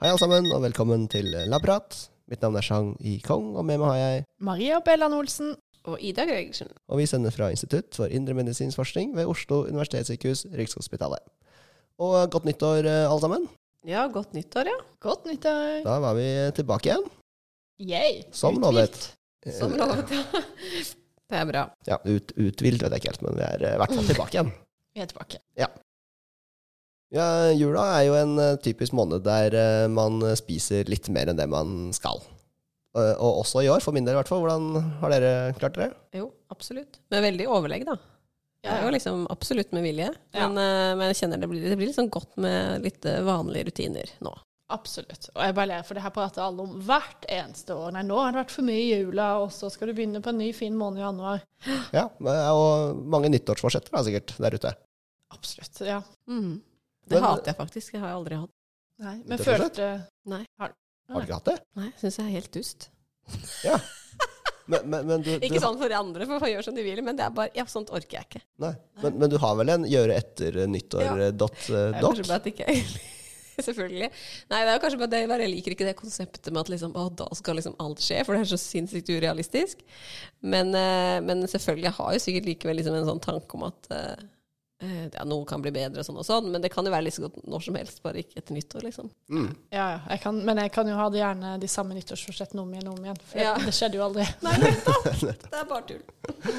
Hei alle sammen, og velkommen til Labrat. Mitt navn er Chang I Kong, og med meg har jeg Maria Bellan Olsen. Og Ida Gregersen. Og vi sender fra Institutt for indremedisinsk forskning ved Oslo universitetssykehus, Rikshospitalet. Og godt nyttår, eh, alle sammen. Ja, godt nyttår, ja. Godt nyttår. Da var vi tilbake igjen, Yay. som lovet. Som lovet, ja. Det er bra. Ja, ut, uthvilt vet jeg ikke helt, men vi er eh, i hvert fall tilbake igjen. Vi er tilbake. Ja, Jula er jo en eh, typisk måned der eh, man spiser litt mer enn det man skal. Eh, Og også i år, for min del i hvert fall. Hvordan har dere klart dere? Jo, absolutt. Med veldig overlegg, da. Det er jo liksom absolutt med vilje. Men, ja. men jeg kjenner det blir, det blir liksom godt med litt vanlige rutiner nå. Absolutt. Og jeg bare ler, for det her prater alle om hvert eneste år. Nei, nå har det vært for mye i jula, og så skal du begynne på en ny, fin måned i januar. Ja, og mange nyttårsforsetter da, sikkert, der ute. Absolutt. Ja. Mm. Det Men- hater jeg faktisk. Det har jeg aldri hatt. Nei, men følte Nei. Har du ikke hatt det? Nei, syns jeg er helt dust. Men, men, men du, du, Ikke sånn for de andre, for man gjør som de vil, men det er bare Ja, sånt orker jeg ikke. Nei. Men, men du har vel en gjøre etter nyttår Ja. eh, dot, Ja, er kanskje bare at ikke Selvfølgelig. Nei, det er kanskje bare det jeg liker ikke det konseptet med at liksom, å, da skal liksom alt skje, for det er så sinnssykt urealistisk. Men, uh, men selvfølgelig, jeg har jo sikkert likevel liksom en sånn tanke om at eh, ja, noe kan bli bedre og sånn og sånn, men det kan jo være like godt når som helst, bare ikke etter nyttår, liksom. Mm. Ja, ja. Jeg kan, men jeg kan jo ha det gjerne de samme nyttårsforsettene om igjen og om igjen. For Ja. det skjedde jo aldri. Nei, nettopp! Det er bare tull.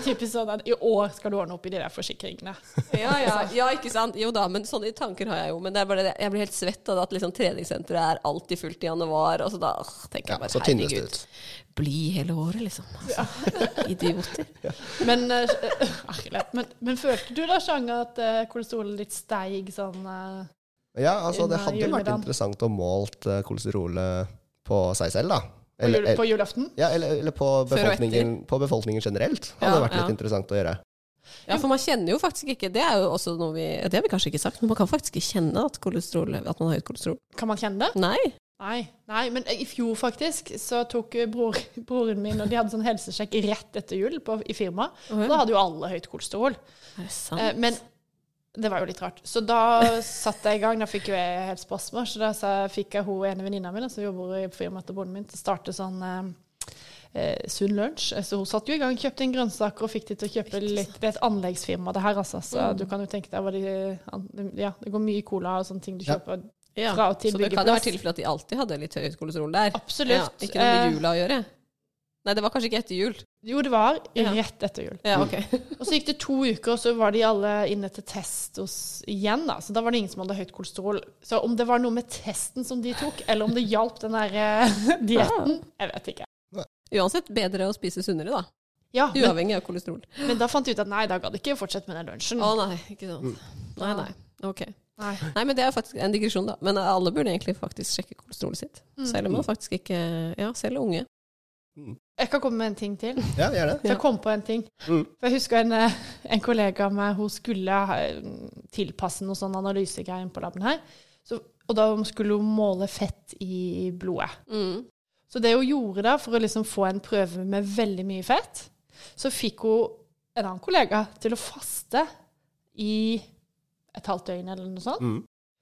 Typisk sånn at i år skal du ordne opp i de der forsikringene. Ja, ja, ja, ikke sant? Jo da, men sånne tanker har jeg jo. Men det er bare det, jeg blir helt svett av at liksom treningssenteret er alltid fullt i januar, og så da åh, tenker jeg bare så tynnes det herregud. Bli hele året, liksom. Altså, idioter. Men, uh, men, men følte du da, Sjang, at uh, kolesterolet ditt steig sånn uh, Ja, altså det hadde jo vært interessant å målt uh, kolesterolet på seg selv, da. på, jul, på julaften? ja, eller, eller på, befolkningen, på befolkningen generelt. Hadde Ja, vært litt ja. interessant å gjøre. Ja, for man kjenner jo faktisk ikke Det er jo også noe vi Det har vi kanskje ikke sagt, men man kan faktisk ikke kjenne at, at man har høyt kolesterol. Kan man kjenne det? Nei. Nei, nei, men i fjor faktisk så tok eh, bror, broren min og de hadde sånn helsesjekk rett etter jul på, i firmaet. Og da hadde jo alle høyt kolesterol. Er det sant? Eh, men det var jo litt rart. Så da satte jeg i gang. Da fikk jo jeg helt spørsmål. Så da så fikk jeg hun ene venninna mi som jobber i firmaet til broren min, til å starte sånn eh, eh, sunn lunsj. Eh, Så hun satt jo i gang, kjøpte inn grønnsaker og fikk de til å kjøpe litt Det er et anleggsfirma, det her, altså. Så Mm. du kan jo tenke deg hva de Ja, det går mye cola og sånne ting du kjøper. ja. Fra og til Så det kan jo være tilfelle at de alltid hadde litt høyt kolesterol der. Absolutt. Ja, ikke noe Eh, med jula å gjøre. Nei, det var kanskje ikke etter jul. Jo, det var Ja. rett etter jul. Ja, ok. Og så gikk det to uker, og så var de alle inne til test hos igjen. da. Så da var det ingen som hadde høyt kolesterol. Så om det var noe med testen som de tok, eller om det hjalp den der eh, dietten, jeg vet ikke. Uansett bedre å spise sunnere, da. Ja, men, Uavhengig av kolesterol. men da fant de ut at nei, da gadd ikke fortsette med den lunsjen. Å nei, ikke sant. Nei, nei. Ok. Nei. Nei, men det er faktisk en digresjon, da. Men alle burde egentlig faktisk sjekke kolesterolet sitt. Selv om man faktisk ikke Ja, selv unge. Jeg kan komme med en ting til. Ja, gjør det. jeg kom på en ting. Mm. For jeg husker en, eh, en kollega av meg, hun skulle tilpasse noe sånn analysegreier på laben her. Så, og da skulle hun måle fett i blodet. Mm. Så det hun gjorde da, for å liksom få en prøve med veldig mye fett, så fikk hun en annen kollega til å faste i et halvt døgn eller noe sånt. Mm.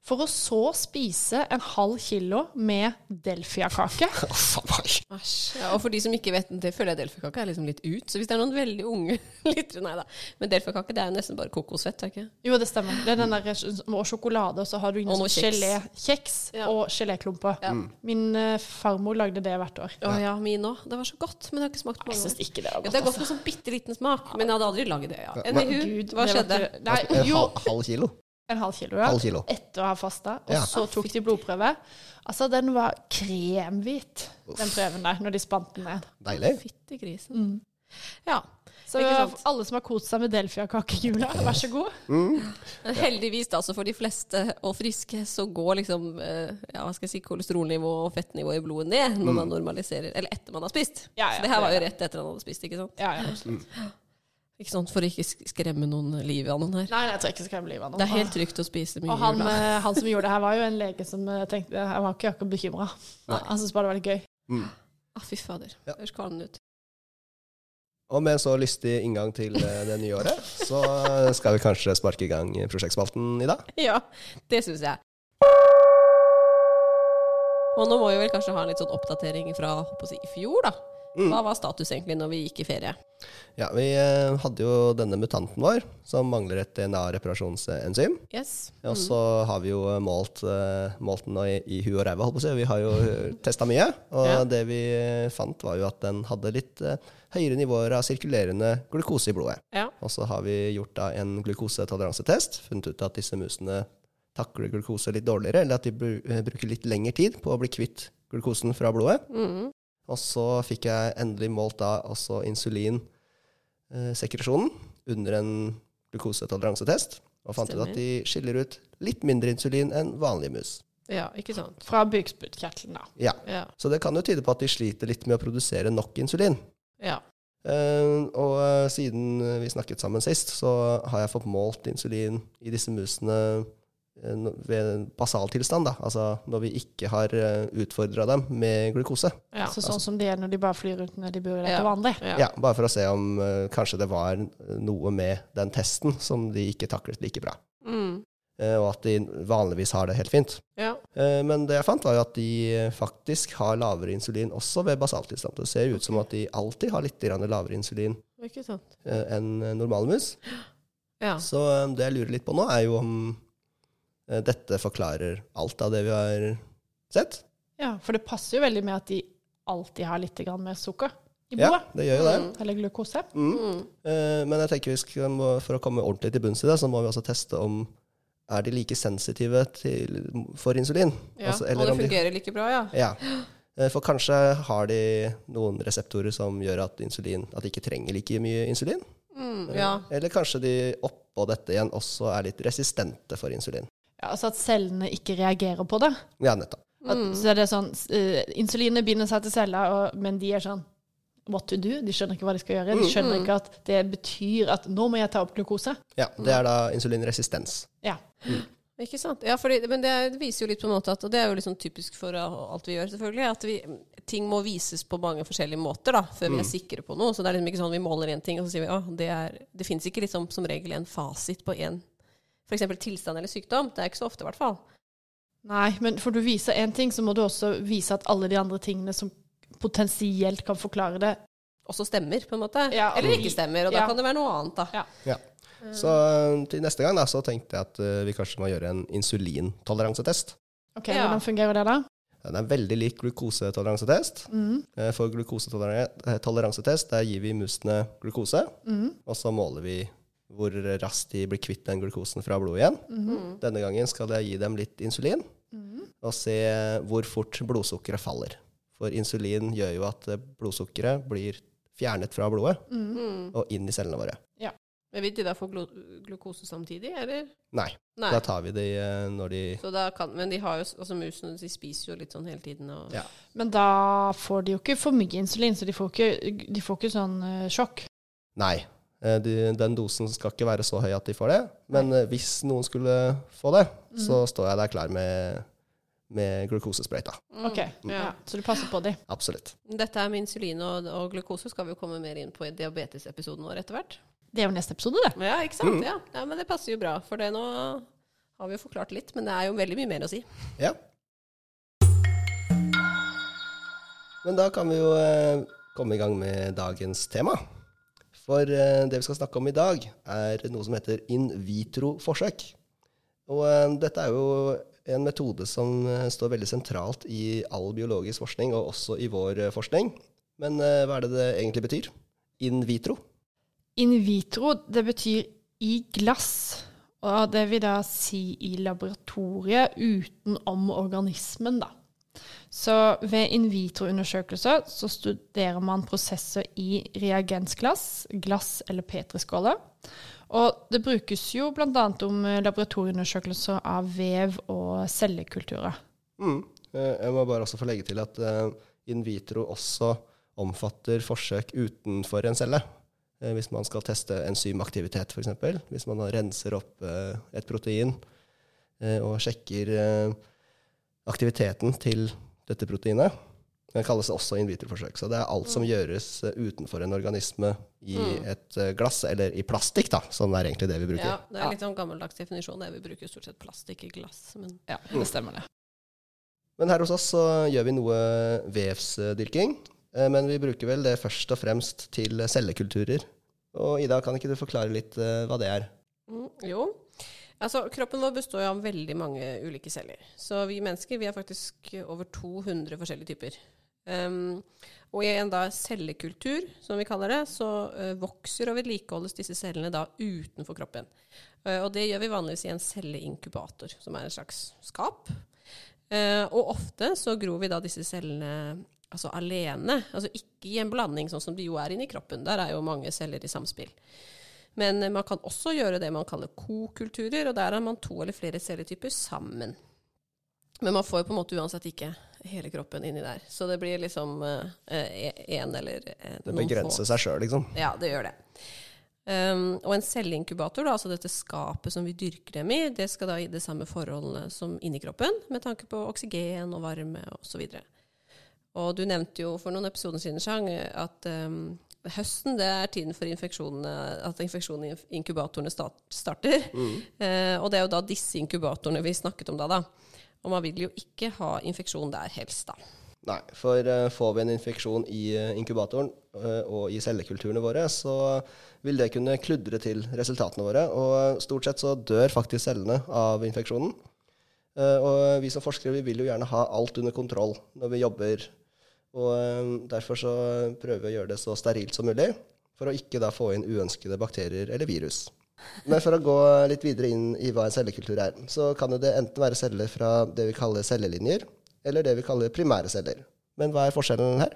For å så spise en halv kilo med delfiakake. Æsj. Ja, og for de som ikke vet, det føler jeg delfiakake er liksom litt ut. Så hvis det er noen veldig unge lyttere Nei da. Men delfiakake det er jo nesten bare kokosfett, er ikke? Jo, det stemmer. Det er den der, og sjokolade, og så har du inni sånn gelé. Kjeks Ja. og geléklumper. Ja. Min uh, farmor lagde det hvert år. Å ja, min òg. Det var så godt, men jeg har ikke smakt på Jeg syns ikke det var Ja, godt. det er godt altså. med sånn bitte liten smak, men jeg hadde aldri laget det. ja. Men- Anywho, hva skjedde? Nei, En jo, halv kilo. En halv kilo, ja. Halv kilo. etter å ha fasta, og Ja. så tok de blodprøve. Altså, den var kremhvit, den prøven der, når de spant den ned. Deilig. Fytti grisen. Ja. Så alle som har kost seg med Delfia-kakejula, vær så god. Men heldigvis, da, så for de fleste og friske, så går liksom eh, ja, hva skal jeg si, kolesterolnivå og fettnivå i blodet ned når man normaliserer, eller etter man har spist. Ja, ja, så det her var jo rett etter man hadde spist, ikke sant? Ja, ja, absolutt. Ikke sant? For å ikke skremme noen liv av noen her. Nei, jeg tror ikke jeg skal av noen. Det er helt trygt å spise mye Og han, jula. eh, han som gjorde det her, var jo en lege som eh, tenkte Jeg var ikke akkurat bekymra. Han syntes bare det var litt gøy. Mm. Ah, fy fader. Ja. Høres kvalm ut. Og med en så lystig inngang til eh, det nye året, så skal vi kanskje sparke i gang prosjektspalten i dag. Ja, det syns jeg. Og nå må vi vel kanskje ha en litt sånn oppdatering fra håper å si, i fjor, da. Mm. Hva var status egentlig når vi gikk i ferie? Ja, vi eh, hadde jo denne mutanten vår, som mangler et DNA-reparasjonsenzym. Yes. Og så har vi jo målt, eh, målt den i, i huet og ræva, holdt på å si. Vi har jo testa mye. Og Ja. det vi fant, var jo at den hadde litt eh, høyere nivåer av sirkulerende glukose i blodet. Ja. Og så har vi gjort da en glukosetoleransetest. Funnet ut at disse musene takler glukose litt dårligere, eller at de eh, bruker litt lengre tid på å bli kvitt glukosen fra blodet. Mhm. Og så fikk jeg endelig målt da også insulinsekresjonen under en glukosetoleransetest. Og fant ut at de skiller ut litt mindre insulin enn vanlige mus. ja, ikke sant. Fra bukspyttkjertelen, da. Ja, Ja. Så det kan jo tyde på at de sliter litt med å produsere nok insulin. ja. Uh, og uh, siden vi snakket sammen sist, så har jeg fått målt insulin i disse musene eh, ved basaltilstand, da. Altså når vi ikke har uh, utfordra dem med glukose. ja. Så sånn som det er når de bare flyr rundt når de bor der Ja. til vanlig. ja. Ja, Bare for å se om uh, kanskje det var noe med den testen som de ikke taklet like bra. Mm. Uh, og at de vanligvis har det helt fint. ja. Uh, men det jeg fant, var jo at de eh, faktisk har lavere insulin også ved basaltilstand. Det ser ut som at de alltid har litt grann lavere insulin eh, enn normale mus. Ja. Så eh, det jeg lurer litt på nå, er jo om eh, dette forklarer alt av det vi har sett. Ja, For det passer jo veldig med at de alltid har litt med sukker i Ja, det gjør jo det. Mm. Eller glukose. Mm. Mm. Eh, Men jeg tenker vi skal, må, for å komme ordentlig til bunns i det, så må vi også teste om er de like sensitive til, for insulin. ja. Altså, Og det om de- fungerer like bra, ja. Ja. Eh, For kanskje har de noen reseptorer som gjør at, insulin, at de ikke trenger like mye insulin. Mm. ja. Eller kanskje de oppå dette igjen også er litt resistente for insulin. Ja, altså at cellene ikke reagerer på det. Ja, nettopp. At, Så er det sånn uh, Insulinet binder seg til celler, og, men de er sånn What to do? De skjønner ikke hva de skal gjøre. De Mm, skjønner ikke at det betyr at nå må jeg ta opp glukose. Ja, Det er da insulinresistens. Ja. Ikke sant? Ja, fordi, men det er- viser jo litt på en måte at Og det er jo liksom typisk for alt vi gjør, selvfølgelig. At vi, ting må vises på mange forskjellige måter da, før vi er sikre på noe. Så det er liksom ikke sånn vi måler én ting, og så sier vi at det er Det finnes ikke liksom som regel en fasit på én f.eks. tilstand eller sykdom. Det er ikke så ofte, i hvert fall. Nei, men for du viser én ting, så må du også vise at alle de andre tingene som potensielt kan forklare det Også stemmer, på en måte. Ja, eller ikke stemmer. Og da ja. kan det være noe annet, da. Ja. Ja. Så eh, til neste gang da, så tenkte jeg at eh, vi kanskje må gjøre en insulintoleransetest. Ok, Ja. Hvordan fungerer det, da? Den er veldig lik glukosetoleransetest. Mm. Eh, For glukosetoleransetest der gir vi musene glukose, Mm. og så måler vi hvor raskt de blir kvitt den glukosen fra blodet igjen. Mm. Denne gangen skal jeg gi dem litt insulin, Mm. og se hvor fort blodsukkeret faller. For insulin gjør jo at blodsukkeret blir fjernet fra blodet Mm. og inn i cellene våre. Men vil de da få glu glukose samtidig, eller? Nei, Nei. da tar vi de eh, når de Så da kan, men de har jo, altså musene de spiser jo litt sånn hele tiden. Og, Ja. Men da får de jo ikke for mye insulin, så de får ikke, de får ikke sånn uh, sjokk. Nei. Eh, De, den dosen skal ikke være så høy at de får det. Men eh, hvis noen skulle få det, så står jeg der klar med, med glukosesprøyta. Mm. Ok, ja. Så du passer på de. Absolutt. Dette er med insulin og, og glukose skal vi jo komme mer inn på i diabetesepisoden vår etter hvert. Det er jo neste episode, det. Ja, ikke sant? Ja. ja, Men det passer jo bra, for det nå har vi jo forklart litt, men det er jo veldig mye mer å si. Ja. Men da kan vi jo eh, komme i gang med dagens tema. For eh, det vi skal snakke om i dag, er noe som heter in vitro-forsøk. Og eh, dette er jo en metode som eh, står veldig sentralt i all biologisk forskning, og også i vår forskning. Men hva er det det egentlig betyr? In vitro? In vitro, det betyr i glass. Og det vil da si i laboratoriet utenom organismen, da. Så ved in vitro-undersøkelser så studerer man prosesser i reagensglass, glass eller petriskåler. Og det brukes jo bl.a. om laboratorieundersøkelser av vev og cellekulturer. Mm. Eh, Jeg må bare også få legge til at eh, in vitro også omfatter forsøk utenfor en celle. Eh, Hvis man skal teste enzymaktivitet, f.eks. Hvis man renser opp eh, et protein eh, og sjekker eh, aktiviteten til dette proteinet. Det kalles også in vitro-forsøk. Så det er alt som gjøres eh, utenfor en organisme i et eh, glass, eller i plastikk, da, som er egentlig det vi bruker. Ja, Det er litt sånn gammeldags definisjon. Det vi bruker stort sett plastikk i glass. Men Ja, det stemmer det. Men her hos oss så gjør vi noe vevsdyrking. eh, Men vi bruker vel det først og fremst til cellekulturer. Og Ida, kan ikke du forklare litt hva det er? Mm, jo. Altså, kroppen vår består av veldig mange ulike celler. Så vi mennesker vi har faktisk over 200 forskjellige typer. Um, og i en da cellekultur, som vi kaller det, så uh, vokser og vedlikeholdes disse cellene da utenfor kroppen. Uh, og det gjør vi vanligvis i en celleinkubator, som er en slags skap. Uh, og ofte så gror vi da disse cellene altså alene, altså ikke i en blanding sånn som de jo er inni kroppen. Der er jo mange celler i samspill. Men man kan også gjøre det man kaller kokulturer, og der har man to eller flere celletyper sammen. Men man får jo på en måte uansett ikke hele kroppen inni der. Så det blir liksom én eh, eller få. Det begrenser seg sjøl, liksom? Ja, det gjør det. Um, og en celleinkubator, da, altså dette skapet som vi dyrker dem i, det skal da gi de samme forholdene som inni kroppen, med tanke på oksygen og varme osv. Og du nevnte jo for noen episoder siden, Chang, at um, høsten det er tiden for infeksjonene, at infeksjonene i inkubatorene starter. Mm. Eh, og det er jo da disse inkubatorene vi snakket om da. da. Og man vil jo ikke ha infeksjon der helst, da. Nei, for uh, får vi en infeksjon i uh, inkubatoren og i cellekulturene våre, så vil det kunne kludre til resultatene våre. Og stort sett så dør faktisk cellene av infeksjonen. og vi som forskere vi vil jo gjerne ha alt under kontroll når vi jobber og Derfor så prøver vi å gjøre det så sterilt som mulig, for å ikke da få inn uønskede bakterier eller virus. Men for å gå litt videre inn i hva en cellekultur er, så kan det enten være celler fra det vi kaller cellelinjer, eller det vi kaller primære celler. Men hva er forskjellen her?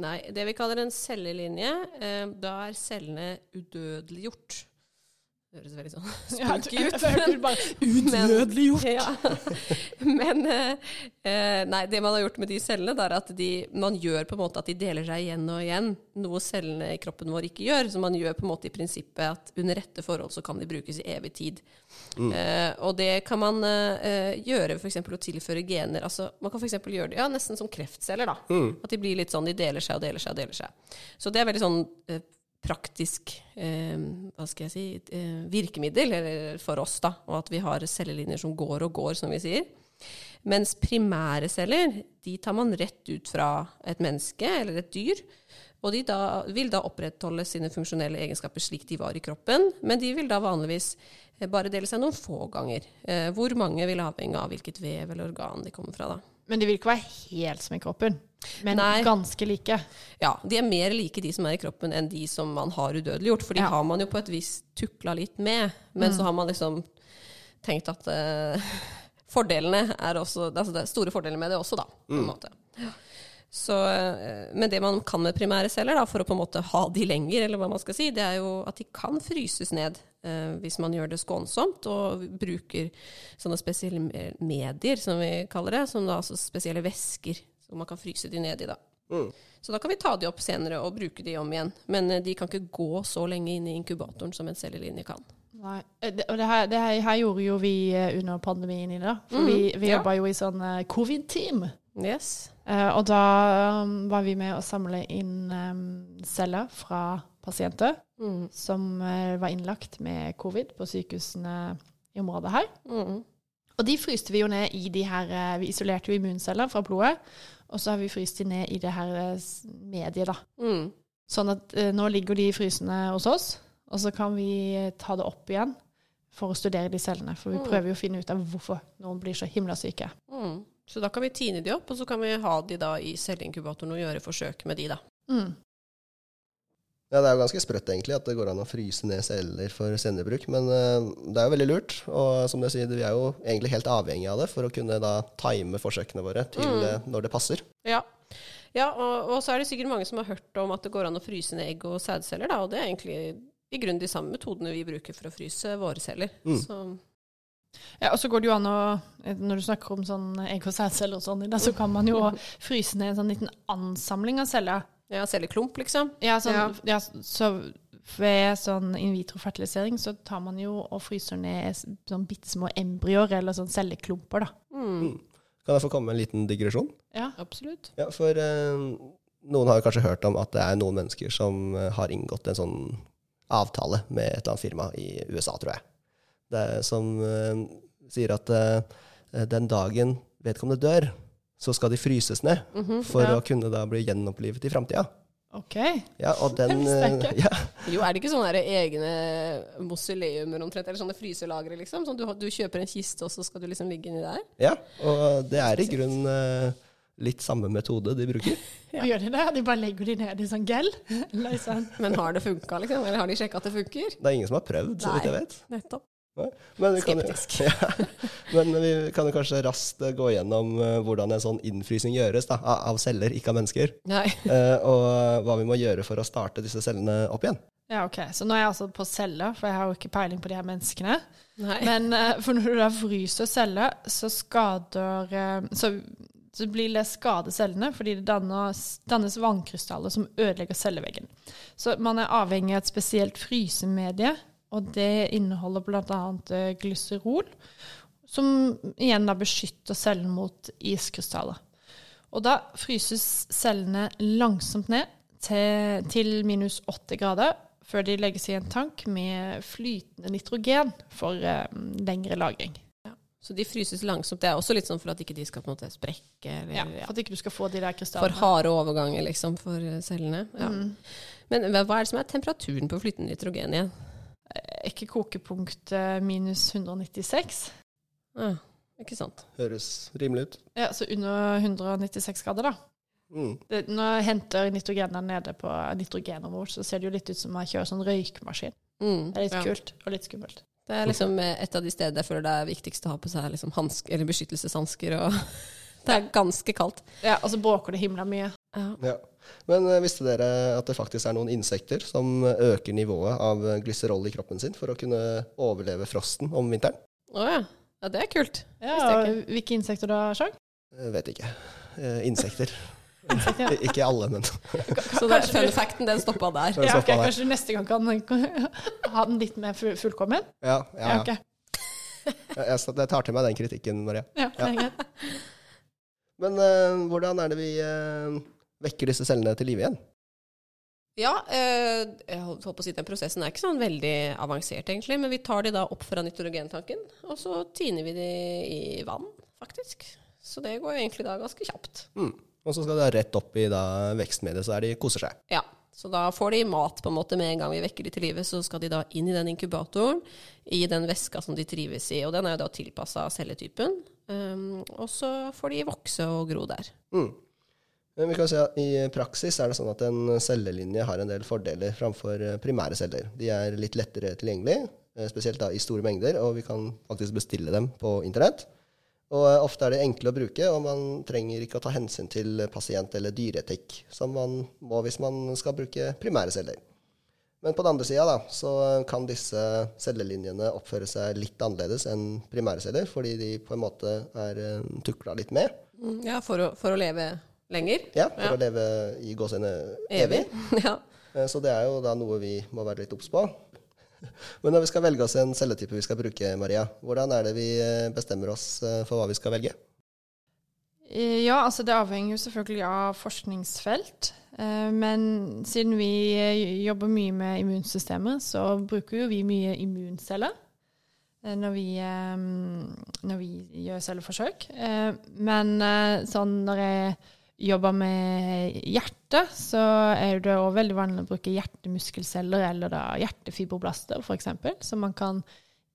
Nei, det vi kaller en cellelinje, eh, da er cellene udødeliggjort. Det høres veldig sånn spooky ut. Udødeliggjort! Ja. Men eh, nei, det man har gjort med de cellene, det er at de, man gjør på en måte at de deler seg igjen og igjen. Noe cellene i kroppen vår ikke gjør. Så man gjør på en måte i prinsippet at under rette forhold så kan de brukes i evig tid. Mm. Eh, og det kan man eh, gjøre f.eks. å tilføre gener. Altså, man kan f.eks. gjøre det ja, nesten som kreftceller. da. Mm. At de blir litt sånn, de deler seg og deler seg og deler seg. Så det er veldig sånn eh, praktisk eh, hva skal jeg si, eh, virkemiddel for oss, da, og at vi har cellelinjer som går og går, som vi sier. Mens primære celler de tar man rett ut fra et menneske eller et dyr. Og de da, vil da opprettholde sine funksjonelle egenskaper slik de var i kroppen, men de vil da vanligvis bare dele seg noen få ganger. Eh, hvor mange vil avhenge av hvilket vev eller organ de kommer fra. da. Men de vil ikke være helt som i kroppen? Men Nei. ganske like? Ja, de er mer like de som er i kroppen enn de som man har udødeliggjort. For de ja. har man jo på et vis tukla litt med. Men mm. så har man liksom tenkt at uh, fordelene er også altså Det er store fordeler med det også, da. på en mm. måte. Så, uh, men det man kan med primære celler, da, for å på en måte ha de lenger, eller hva man skal si, det er jo at de kan fryses ned hvis man gjør det skånsomt og bruker sånne spesielle medier, som vi kaller det, som da altså spesielle væsker som man kan fryse de ned i. da. Mm. Så da kan vi ta de opp senere og bruke de om igjen. Men eh, de kan ikke gå så lenge inn i inkubatoren som en cellelinje kan. Nei, det, Og det her, det her, gjorde jo vi eh, under pandemien i det. For mm, vi, vi ja. jobba jo i sånn covid-team. Yes. Uh, og da um, var vi med å samle inn um, celler fra pasienter mm. som uh, var innlagt med covid på sykehusene i området her. Mm. Og de fryste vi jo ned i de her Vi isolerte jo immunceller fra blodet. Og så har vi fryst de ned i det her eh, mediet, da. Mm. Sånn at eh, nå ligger de frysende hos oss, og så kan vi ta det opp igjen for å studere de cellene. For vi mm. prøver jo å finne ut av hvorfor noen blir så himla syke. Mm. Så da kan vi tine de opp, og så kan vi ha de da i celleinkubatoren og gjøre forsøk med de, da. Ja, Det er jo ganske sprøtt egentlig at det går an å fryse ned celler for sendebruk. Men uh, det er jo veldig lurt. Og som du sier, vi er jo egentlig helt avhengig av det for å kunne da time forsøkene våre til mm. når det passer. Ja, ja og, og, så er det sikkert mange som har hørt om at det går an å fryse ned egg og sædceller. Da, og det er egentlig i grunnen de samme metodene vi bruker for å fryse våre celler. Mm. Så ja, og så går det jo an å Når du snakker om sånn egg- og sædceller og sånn, så kan man jo fryse ned en sånn liten ansamling av celler. Ja, celleklump, liksom. Ja, sånn, ja. ja, så ved sånn in vitro-fertilisering så tar man jo og fryser ned sånn bitte små embryoer, eller sånn celleklumper, da. Mm. mm. Kan jeg få komme med en liten digresjon? Ja, absolutt. Ja, For eh, noen har kanskje hørt om at det er noen mennesker som eh, har inngått en sånn avtale med et eller annet firma i USA, tror jeg. Det er som eh, sier at eh, den dagen vedkommende dør, så skal de fryses ned Mhm, for ja. å kunne da bli gjenopplivet i framtida. OK. Ja, og den ja, Jo, er det ikke sånne egne mausoleumer omtrent, eller sånne fryselagre, liksom? Sånn du, du kjøper en kiste, og så skal du liksom ligge inni der? ja, og det er i grunnen eh, litt samme metode de bruker. Ja. gjør de det? De bare legger de ned i sånn gel? Sånn. Men har det funka, liksom? Eller har de sjekka at det funker? Det er ingen som har prøvd, så vidt jeg vet. Nettopp. Men vi, kan, Skeptisk. ja, men vi kan jo kanskje raskt eh, gå gjennom eh, hvordan en sånn innfrysing gjøres da, av celler, ikke av mennesker. Nei. eh, og hva vi må gjøre for å starte disse cellene opp igjen. Ja, OK. Så nå er jeg altså på celler, for jeg har jo ikke peiling på de her menneskene. Nei. Men eh, for når du da fryser celler, så skader eh, så, så blir det skade cellene, fordi det dannes, dannes vannkrystaller som ødelegger celleveggen. Så man er avhengig av et spesielt frysemedie, og det inneholder bl.a. Uh, glyserol, som igjen da beskytter cellen mot iskrystaller. Og da fryses cellene langsomt ned til, til minus 80 grader, før de legges i en tank med flytende nitrogen for eh, lengre lagring. Så de fryses langsomt. Det er også litt sånn for at ikke de skal på en måte sprekke. Eller, Ja, ja. for at ikke du skal få de der For harde overganger, liksom, for eh, cellene. Ja. Mm. Men hva er det som er temperaturen på flytende nitrogen igjen? Er Ikke kokepunkt eh, minus 196. Ja, ikke sant. Høres rimelig ut. Ja, så under 196 grader, da. Mm. Det, når jeg henter nitrogenet nede på nitrogenet vårt, så ser det jo litt ut som jeg kjører sånn røykmaskin. Mm, Det er litt ja. kult og litt skummelt. Det er liksom eh, et av de stedene jeg føler det er viktigst å ha på seg liksom hansk, eller beskyttelseshansker. Det er ganske kaldt. Ja, Og så bråker det himla mye. Ja. Ja. Men eh, visste dere at det faktisk er noen insekter som øker nivået av eh, glyserol i kroppen sin for å kunne overleve frosten om vinteren? Å ja. ja. Det er kult. Ja, Hvilke insekter da, Sjang? Jeg vet ikke. Eh, insekter. Ja. ikke alle, men Så det, Kanskje fun facten, den stoppa der. Den Ja, okay, der. Kanskje du neste gang kan ha den litt mer fullkommen? ja, ja, Ja, ja. ok. Jeg, tar til meg den kritikken, Maria. Ja. Men uh, hvordan er det vi eh, vekker disse cellene til live igjen? Ja, eh, jeg holdt på å si den prosessen er ikke sånn veldig avansert, egentlig. Men vi tar de da opp fra nitrogentanken, og så tiner vi de i vann, faktisk. Så det går egentlig da ganske kjapt. Mm. Og så skal de da rett opp i da, vekstmediet, så er de koser seg. Ja, så da får de mat på en måte med en gang vi vekker de til live. Så skal de da inn i den inkubatoren, i den væska som de trives i. Og den er jo da tilpassa celletypen. Um, og så får de vokse og gro der. Mm. Men vi kan si at I praksis er det sånn at en cellelinje har en del fordeler framfor eh, primære celler. De er litt lettere tilgjengelig, eh, spesielt da i store mengder, og vi kan faktisk bestille dem på internett. Og eh, Ofte er de enkle å bruke, og man trenger ikke å ta hensyn til pasient- eller dyreetikk, som man må hvis man skal bruke primære celler. Men på den andre sida kan disse cellelinjene oppføre seg litt annerledes enn primære celler, fordi de på en måte er tukla litt med. Mm, ja, for å, for å leve lenger. Ja, for Ja. å leve i gåsehudene evig. Evig. ja. Eh, Så det er jo da noe vi må være litt obs på. Men når vi skal velge oss en celletype vi skal bruke, Maria, hvordan er det vi eh, bestemmer oss eh, for hva vi skal velge? Eh, Ja, altså det avhenger jo selvfølgelig av forskningsfelt. Eh, Men siden vi jobber mye med immunsystemet, så bruker jo vi mye immunceller når vi, når vi gjør celleforsøk. Eh, Men sånn når jeg jobber med hjerte, så er det også veldig vanlig å bruke hjertemuskelceller eller da hjertefibroblaster, f.eks., som man kan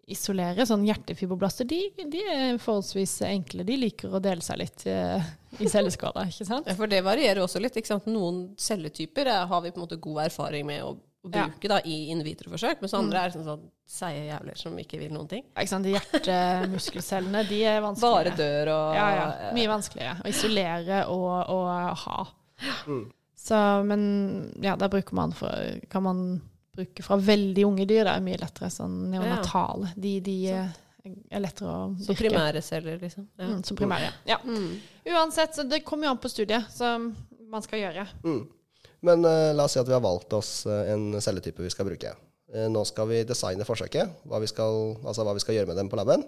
isolere. Sånn hjertefibroblaster, de, de er forholdsvis enkle. De liker å dele seg litt eh, i celleskåla, ikke sant? For det varierer også litt. ikke sant? Noen celletyper har vi på en måte god erfaring med å, å Ja. bruke da, i in vitro-forsøk, mens andre er sånn, sånn seige jævler som ikke vil noen ting. Ikke sant? De hjertemuskelcellene, de er vanskelige. Bare dør og Ja, ja. Mye vanskeligere å isolere og, og ha. Mm. Så, men ja, der bruker man for, kan man bruke fra veldig unge dyr. Det er mye lettere sånn neonatale. De, de er lettere å virke. Som primære celler, liksom. Ja. Mm, som primære. Ja. Mm. Uansett, så det kommer jo an på studiet som man skal gjøre. Mm. Men eh, la oss si at vi har valgt oss eh, en celletype vi skal bruke. Eh, nå skal vi designe forsøket, hva vi, skal, altså hva vi skal gjøre med dem på laben.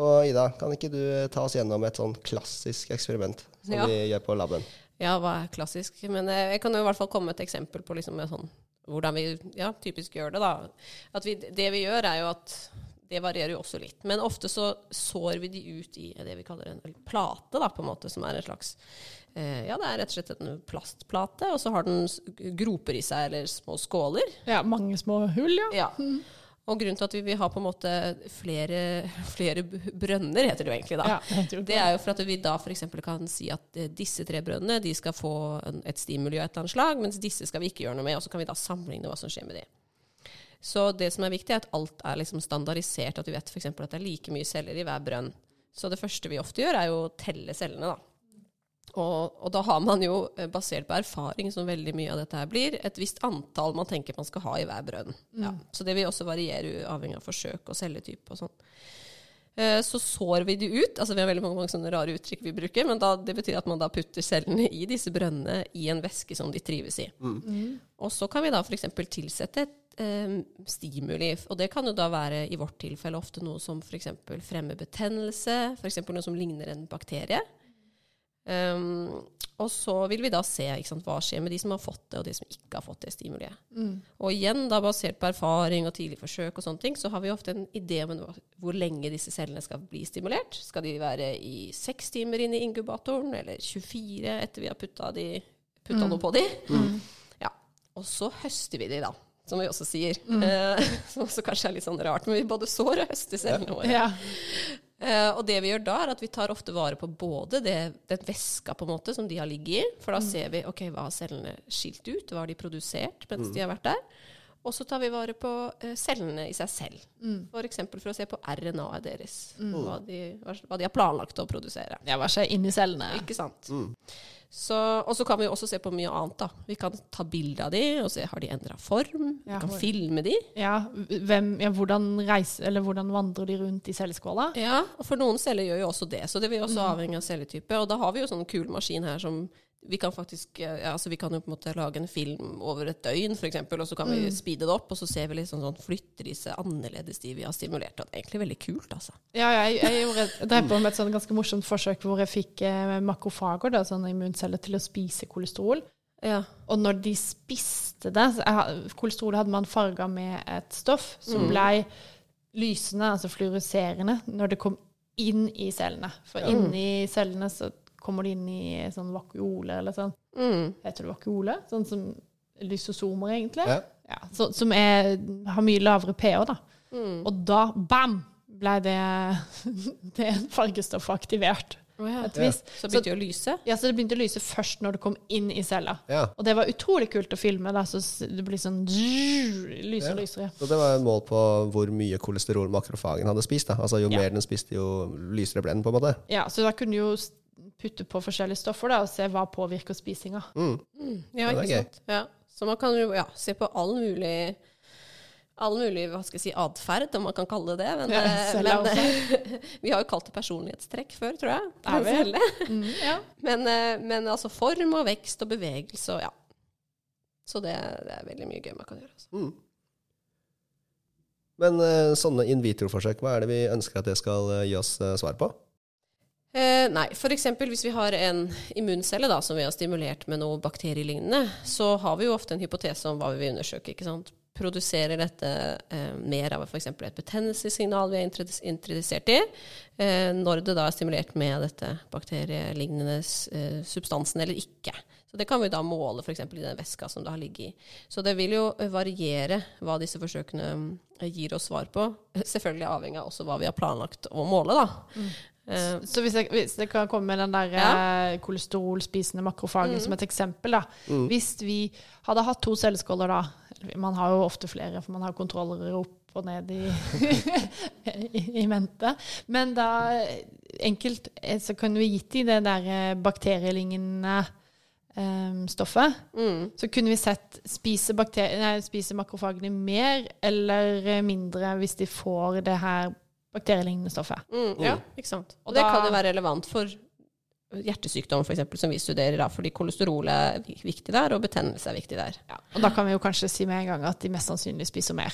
Og Ida, kan ikke du ta oss gjennom et sånn klassisk eksperiment som Ja. vi gjør på laben? Ja, hva er klassisk? Men jeg kan jo i hvert fall komme med et eksempel på liksom, sånn, hvordan vi ja, typisk gjør det. da. At vi, det vi gjør, er jo at det varierer jo også litt. Men ofte så sår vi de ut i det vi kaller en plate, da, på en måte, som er en slags eh, Ja, det er rett og slett en plastplate, og så har den groper i seg, eller små skåler. Ja, mange små hull, ja. Ja. Og grunnen til at vi vil ha på en måte flere, flere brønner, heter det jo egentlig da. Ja, Det er jo for at vi da f.eks. kan si at eh, disse tre brønnene de skal få et stimuli av et eller annet slag, mens disse skal vi ikke gjøre noe med, og så kan vi da sammenligne hva som skjer med de. Så det som er viktig, er at alt er liksom standardisert, at vi vet f.eks. at det er like mye celler i hver brønn. Så det første vi ofte gjør, er jo å telle cellene, da. Og, og da har man jo, eh, basert på erfaring, som veldig mye av dette her blir, et visst antall man tenker man skal ha i hver brønn. Ja. Så det vil også variere avhengig av forsøk og celletype og sånn. Eh, Så sår vi de ut. altså Vi har veldig mange, mange sånne rare uttrykk vi bruker, men da, det betyr at man da putter cellene i disse brønnene i en væske som de trives i. Og så kan vi da f.eks. tilsette et stimuli. Og det kan jo da være i vårt tilfelle ofte noe som f.eks. fremmer betennelse, f.eks. noe som ligner en bakterie. Um, og så vil vi da se sant, hva skjer med de som har fått det, og de som ikke har fått det stimuliet. Og igjen, da basert på erfaring og tidlig forsøk, og sånne ting, så har vi ofte en idé om hvor lenge disse cellene skal bli stimulert. Skal de være i seks timer inn i inkubatoren, eller 24 etter vi har putta, de, putta noe på de? Ja. Og så høster vi de, da. Som vi også sier. Eh, som også kanskje er litt sånn rart, men vi både sår og høster cellene våre. Ja. Eh, og det vi gjør da, er at vi tar ofte vare på både det, den væska på en måte som de har ligget i, for da ser vi ok, hva har cellene skilt ut, hva har de produsert mens de har vært der. Og så tar vi vare på eh, cellene i seg selv. For eksempel for å se på RNA-et deres. Hva, de, hva, hva de har planlagt å produsere. ja, hva skjer inni cellene? Ikke sant? Så, og så kan vi også se på mye annet. da. Vi kan ta bilde av de og se har de endra form. Vi kan hvor- filme de. Ja, hvem, ja hvordan, reiser, eller hvordan vandrer de rundt i celleskåla? Ja, og for noen celler gjør jo også det. Så det vil også avhenge av celletype. Og da har vi jo sånn kul maskin her som vi kan faktisk ja, altså vi kan jo på en måte lage en film over et døgn, f.eks., og så kan vi speede det opp, og så ser vi liksom sånn flytter de seg annerledes, de vi har stimulert. Og det er egentlig veldig kult, altså. Ja, jeg, jeg, jeg drev på med et sånn ganske morsomt forsøk hvor jeg fikk eh, makrofager, da, sånne immunceller, til å spise kolesterol. Ja. Og når de spiste det kolesterolet jeg, Kolesterol hadde man farga med et stoff som blei lysende, altså fluoriserende, når det kom inn i cellene. For inni cellene så kommer det inn i sånn vakuole, eller sånn. Mm. Heter det vakuole? Sånn som lysosomer, egentlig. Ja. Ja, så, som er, har mye lavere pH, da. Mm. Og da, bam, ble det, det fargestoffet aktivert. Oh, ja. ja. Så begynte det å lyse? Ja, så det begynte å lyse først når det kom inn i cella. Ja. Og det var utrolig kult å filme. Da, så det blir sånn zzzz, lysere Ja. og lysere. Så det var et mål på hvor mye kolesterol makrofagen hadde spist. Da. Altså Jo Ja. mer den spiste, jo lysere ble den, på en måte. Ja, så da kunne jo putte på forskjellige stoffer da, og se hva påvirker spisinga. Mm. Ja, Ja, det ikke sant. Ja. Så man kan jo ja, se på all mulig All mulig hva skal jeg si, atferd, om man kan kalle det det. Men, Ja, eh, men eh, vi har jo kalt det personlighetstrekk før, tror jeg. Er vi? Mm, ja. Men, eh, men altså form og vekst og bevegelse og ja. Så det, det er veldig mye gøy man kan gjøre. Altså. Mm. Men eh, sånne in vitro-forsøk, hva er det vi ønsker at det skal eh, gi oss eh, svar på? Eh, nei, f.eks. hvis vi har en immuncelle da, som vi har stimulert med noe bakterielignende, så har vi jo ofte en hypotese om hva vi vil undersøke. ikke sant? Produserer dette eh, mer av f.eks. et betennelsessignal vi er introdus- introdusert i, eh, når det da er stimulert med dette bakterielignende eh, substansen eller ikke. Så Det kan vi da måle f.eks. i den væska som det har ligget i. Så det vil jo eh, variere hva disse forsøkene eh, gir oss svar på. Selvfølgelig avhengig av også hva vi har planlagt å måle, da. Eh, Så hvis jeg, hvis jeg kan komme med den der Ja. eh, kolesterolspisende makrofagen Mm. som et eksempel, da. Hvis vi hadde hatt to celleskåler da, man har jo ofte flere, for man har kontrollere opp og ned i, i, i mente, men da enkelt eh, så kunne vi gitt i det der bakterielignende um, stoffet, mm. så kunne vi sett spise, nei, spise makrofagene mer eller mindre hvis de får det her bakterielignende stoffet. Mm, ja, ikke sant. Og Og det da- kan jo være relevant for hjertesykdom, eksempel, som vi studerer, da, fordi kolesterol er viktig der, og betennelse er viktig der. Og da kan vi jo kanskje si med en gang at de mest sannsynlig spiser mer.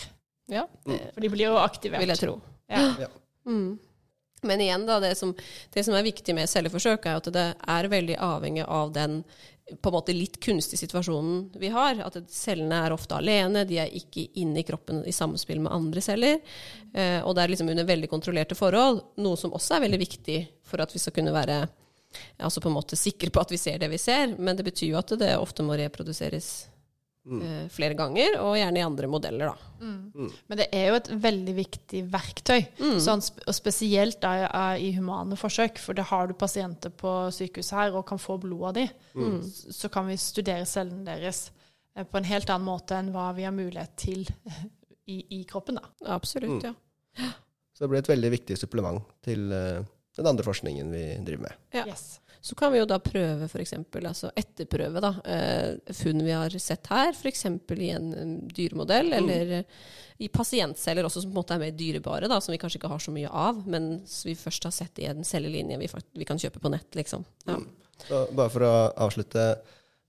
Ja, Mm. For de blir jo aktivert. vil jeg tro. Ja. Ja. Mm. Men igjen, da, det som, det som er viktig med celleforsøk, er at det er veldig avhengig av den på en måte litt kunstig situasjonen vi har. At cellene er ofte alene, de er ikke inne i kroppen i samspill med andre celler. Eh, og det er liksom under veldig kontrollerte forhold, noe som også er veldig viktig for at vi skal kunne være altså på en måte sikre på at vi ser det vi ser. Men det betyr jo at det ofte må reproduseres eh, flere ganger, og gjerne i andre modeller, da. Men det er jo et veldig viktig verktøy, sånn, og spesielt da, i- i humane forsøk. For det har du pasienter på sykehuset her og kan få blod av de, så kan vi studere cellene deres eh, på en helt annen måte enn hva vi har mulighet til i, i kroppen. da. Absolutt, ja. Så det blir et veldig viktig supplement til eh, den andre forskningen vi driver med. Ja. Yes. Så kan vi jo da prøve f.eks. altså etterprøve da, eh, funn vi har sett her, f.eks. i en dyremodell, eller eh, i pasientceller også, som på en måte er mer dyrebare, da, som vi kanskje ikke har så mye av, men som vi først har sett i en cellelinje vi, vi kan kjøpe på nett. liksom. Ja. Så bare for å avslutte,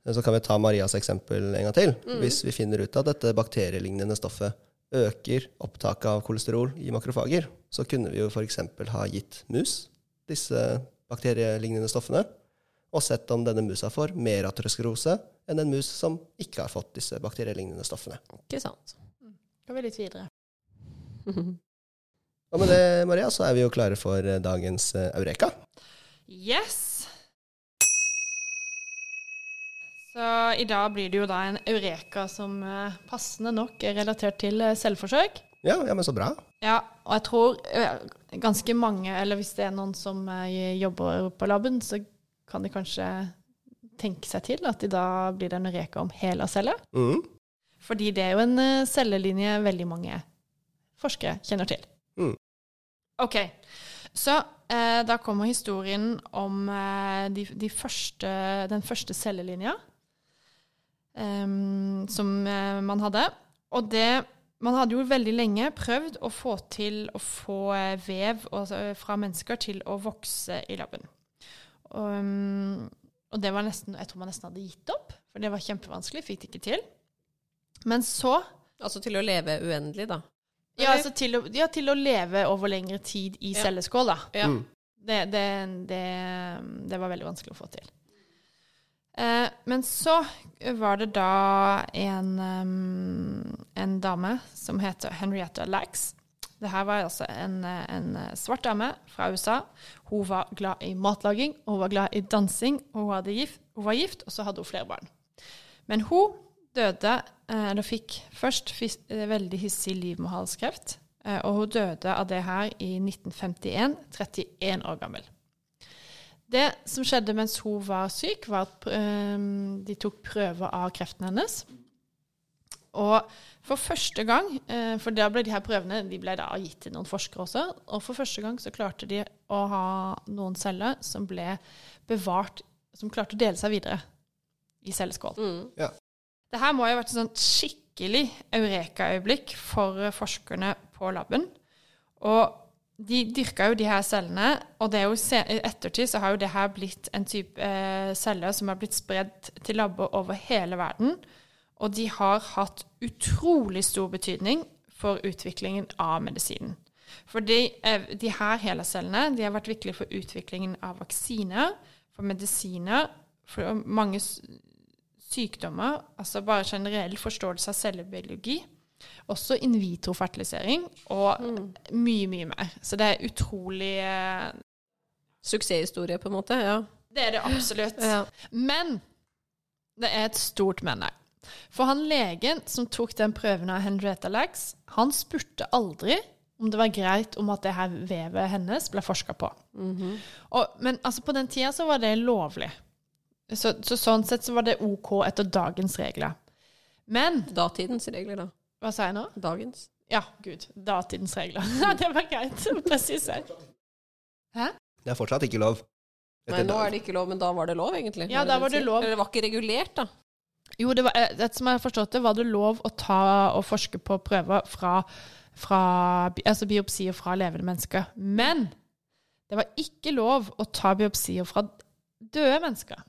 eh, så kan vi ta Marias eksempel en gang til. Hvis vi finner ut at dette bakterielignende stoffet øker opptaket av kolesterol i makrofager, så kunne vi jo f.eks. ha gitt mus disse bakterielignende stoffene, og sett om denne musa får mer aterosklerose enn en mus som ikke har fått disse bakterielignende stoffene. Ikke sant. Går vi litt videre. Og med det, Maria, så er vi jo klare for eh, dagens eh, Eureka. Yes! Så i dag blir det jo da en eureka som eh, passende nok er relatert til selvforsøk. Ja, ja, men så bra. Ja, og jeg tror eh, ganske mange, eller hvis det er noen som eh, jobber på laben, så kan de kanskje tenke seg til at de da blir det en reka om hele cella. Mm. Fordi det er jo en eh, cellelinje veldig mange forskere kjenner til. Mm. OK. Så eh, da kommer historien om eh, de, de første, den første cellelinja eh, som man hadde. Og det Man hadde jo veldig lenge prøvd å få til å få eh, vev altså, fra mennesker til å vokse i labben. Og, og det var nesten Jeg tror man nesten hadde gitt opp, for det var kjempevanskelig. Fikk det ikke til. Men så Altså til å leve uendelig, da. ja, altså til, å, ja, til å leve over lengre tid i Ja. celleskål, da. Ja. Mm. Det, det, det, det var veldig vanskelig å få til. Eh, men så var det da en, um, en dame som heter Henrietta Lacks. Det her var altså en, en svart dame fra USA. Hun var glad i matlaging, hun var glad i dansing, og hun, gift, hun var gift, og så hadde hun flere barn. Men hun døde, eh, eller fikk først eh, veldig hissig livmorhalskreft, og hun døde av det her i 1951, 31 år gammel. Det som skjedde mens hun var syk, var at eh, de tok prøver av kreften hennes. Og for første gang, eh, for da ble de her prøvene de ble da gitt til noen forskere også, og for første gang så klarte de å ha noen celler som ble bevart, som klarte å dele seg videre i celleskål. Mm. Det her må jo ha vært et sånt skikkelig eureka-øyeblikk for forskerne på laben. Og de dyrka jo de her cellene, og i ettertid så har jo det her blitt en type eh, celler som har blitt spredd til labber over hele verden. Og de har hatt utrolig stor betydning for utviklingen av medisinen. Fordi eh, de her helacellene de har vært viktige for utviklingen av vaksiner, for medisiner, for mange sykdommer, altså bare generell forståelse av cellebiologi. Også in vitro-fertilisering og mye, mye mer. Så det er utrolig eh, Suksesshistorie, på en måte. Ja. Det er det absolutt. Ja. Men det er et stort men her. For han legen som tok den prøven av Henrietta Lacks, han spurte aldri om det var greit om at det her vevet hennes ble forska på. og, men altså, på den tida så var det lovlig. Så, så sånn sett så var det OK etter dagens regler. Men Datidens regler, da. Hva sa jeg nå? Dagens. Ja, gud. Datidens regler. Det var greit å presisere. Hæ? Det er fortsatt ikke lov. Nei, nå er det ikke lov, men da var det lov, egentlig. Ja, da var det lov. Eller det var ikke regulert, da. Jo, det var, etter som jeg har forstått det, var det lov å ta og forske på prøver fra, fra altså biopsier fra levende mennesker. Men det var ikke lov å ta biopsier fra døde mennesker.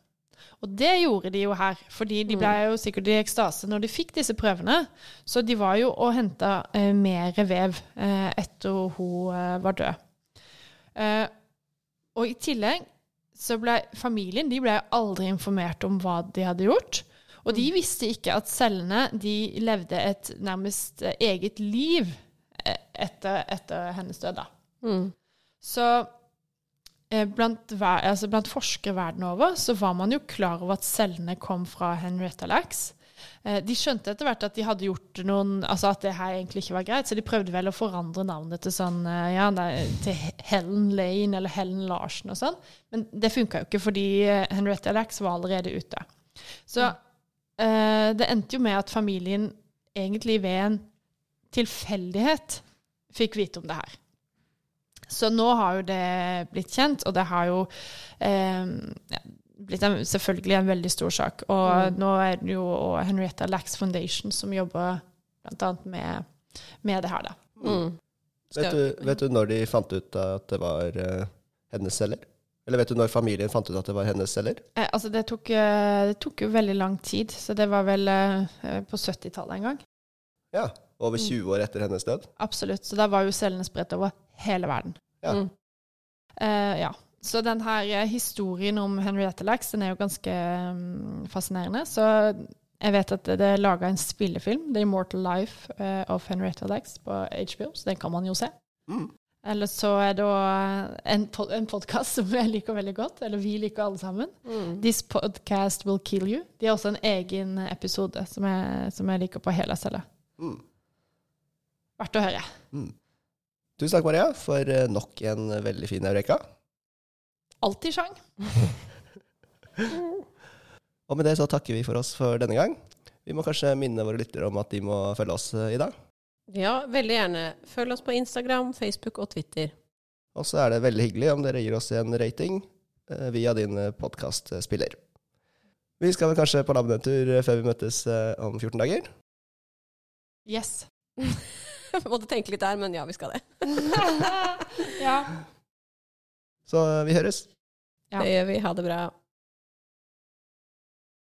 Og det gjorde de jo her, fordi de ble jo sikkert i ekstase når de fikk disse prøvene. Så de var jo og henta eh, mer vev eh, etter hun eh, var død. Eh, og i tillegg så ble familien de ble aldri informert om hva de hadde gjort. Og de visste ikke at cellene de levde et nærmest eh, eget liv eh, etter, etter hennes død. da. Mm. Så blant, altså blant forskere verden over så var man jo klar over at cellene kom fra Henrietta Lacks. Eh, de skjønte etter hvert at de hadde gjort noen Altså at det her egentlig ikke var greit, så de prøvde vel å forandre navnet til sånn eh, ja, til Helen Lane eller Helen Larsen og sånn. Men det funka jo ikke, fordi eh, Henrietta Lacks var allerede ute. Så eh, det endte jo med at familien egentlig ved en tilfeldighet fikk vite om det her. Så nå har jo det blitt kjent, og det har jo eh, ja, blitt en, selvfølgelig en veldig stor sak. Og nå er det jo Henrietta Lacks Foundation som jobber annet med, med det her, da. Mm. Vet du, vet du når de fant ut at det var uh, hennes celler? Eller vet du når familien fant ut at det var hennes celler? Eh, altså, det tok, eh, det tok jo veldig lang tid, så det var vel eh, på 70-tallet en gang. Ja, Over Mm. 20 år etter hennes død? Absolutt. Så da var jo cellene spredt over hele verden. Ja. Mm. Uh, ja. Så den her eh, historien om Henrietta Lacks den er jo ganske um, fascinerende. Så jeg vet at det er laga en spillefilm, The Immortal Life uh, of Henrietta Lacks, på HBO, så den kan man jo se. Mm. Eller så er det en, pod en podkast som jeg liker veldig godt, eller vi liker alle sammen. Mm. This Podcast Will Kill You. De har også en egen episode som jeg, som jeg liker på hele cella. Mm. Verdt å høre. Mm. Tusen takk, Maria, for eh, nok en veldig fin eureka. Alltid sjang. Og med det så takker vi for oss for denne gang. Vi må kanskje minne våre lyttere om at de må følge oss eh, i dag. Ja, veldig gjerne. Følg oss på Instagram, Facebook og Twitter. Og så er det veldig hyggelig om dere gir oss en rating eh, via din podkastspiller. Vi skal vel kanskje på labnetur eh, før vi møtes eh, om 14 dager. Yes. Måtte tenke litt der, men ja, vi skal det. ja. Så eh, vi høres. Ja. Det gjør vi. Ha det bra.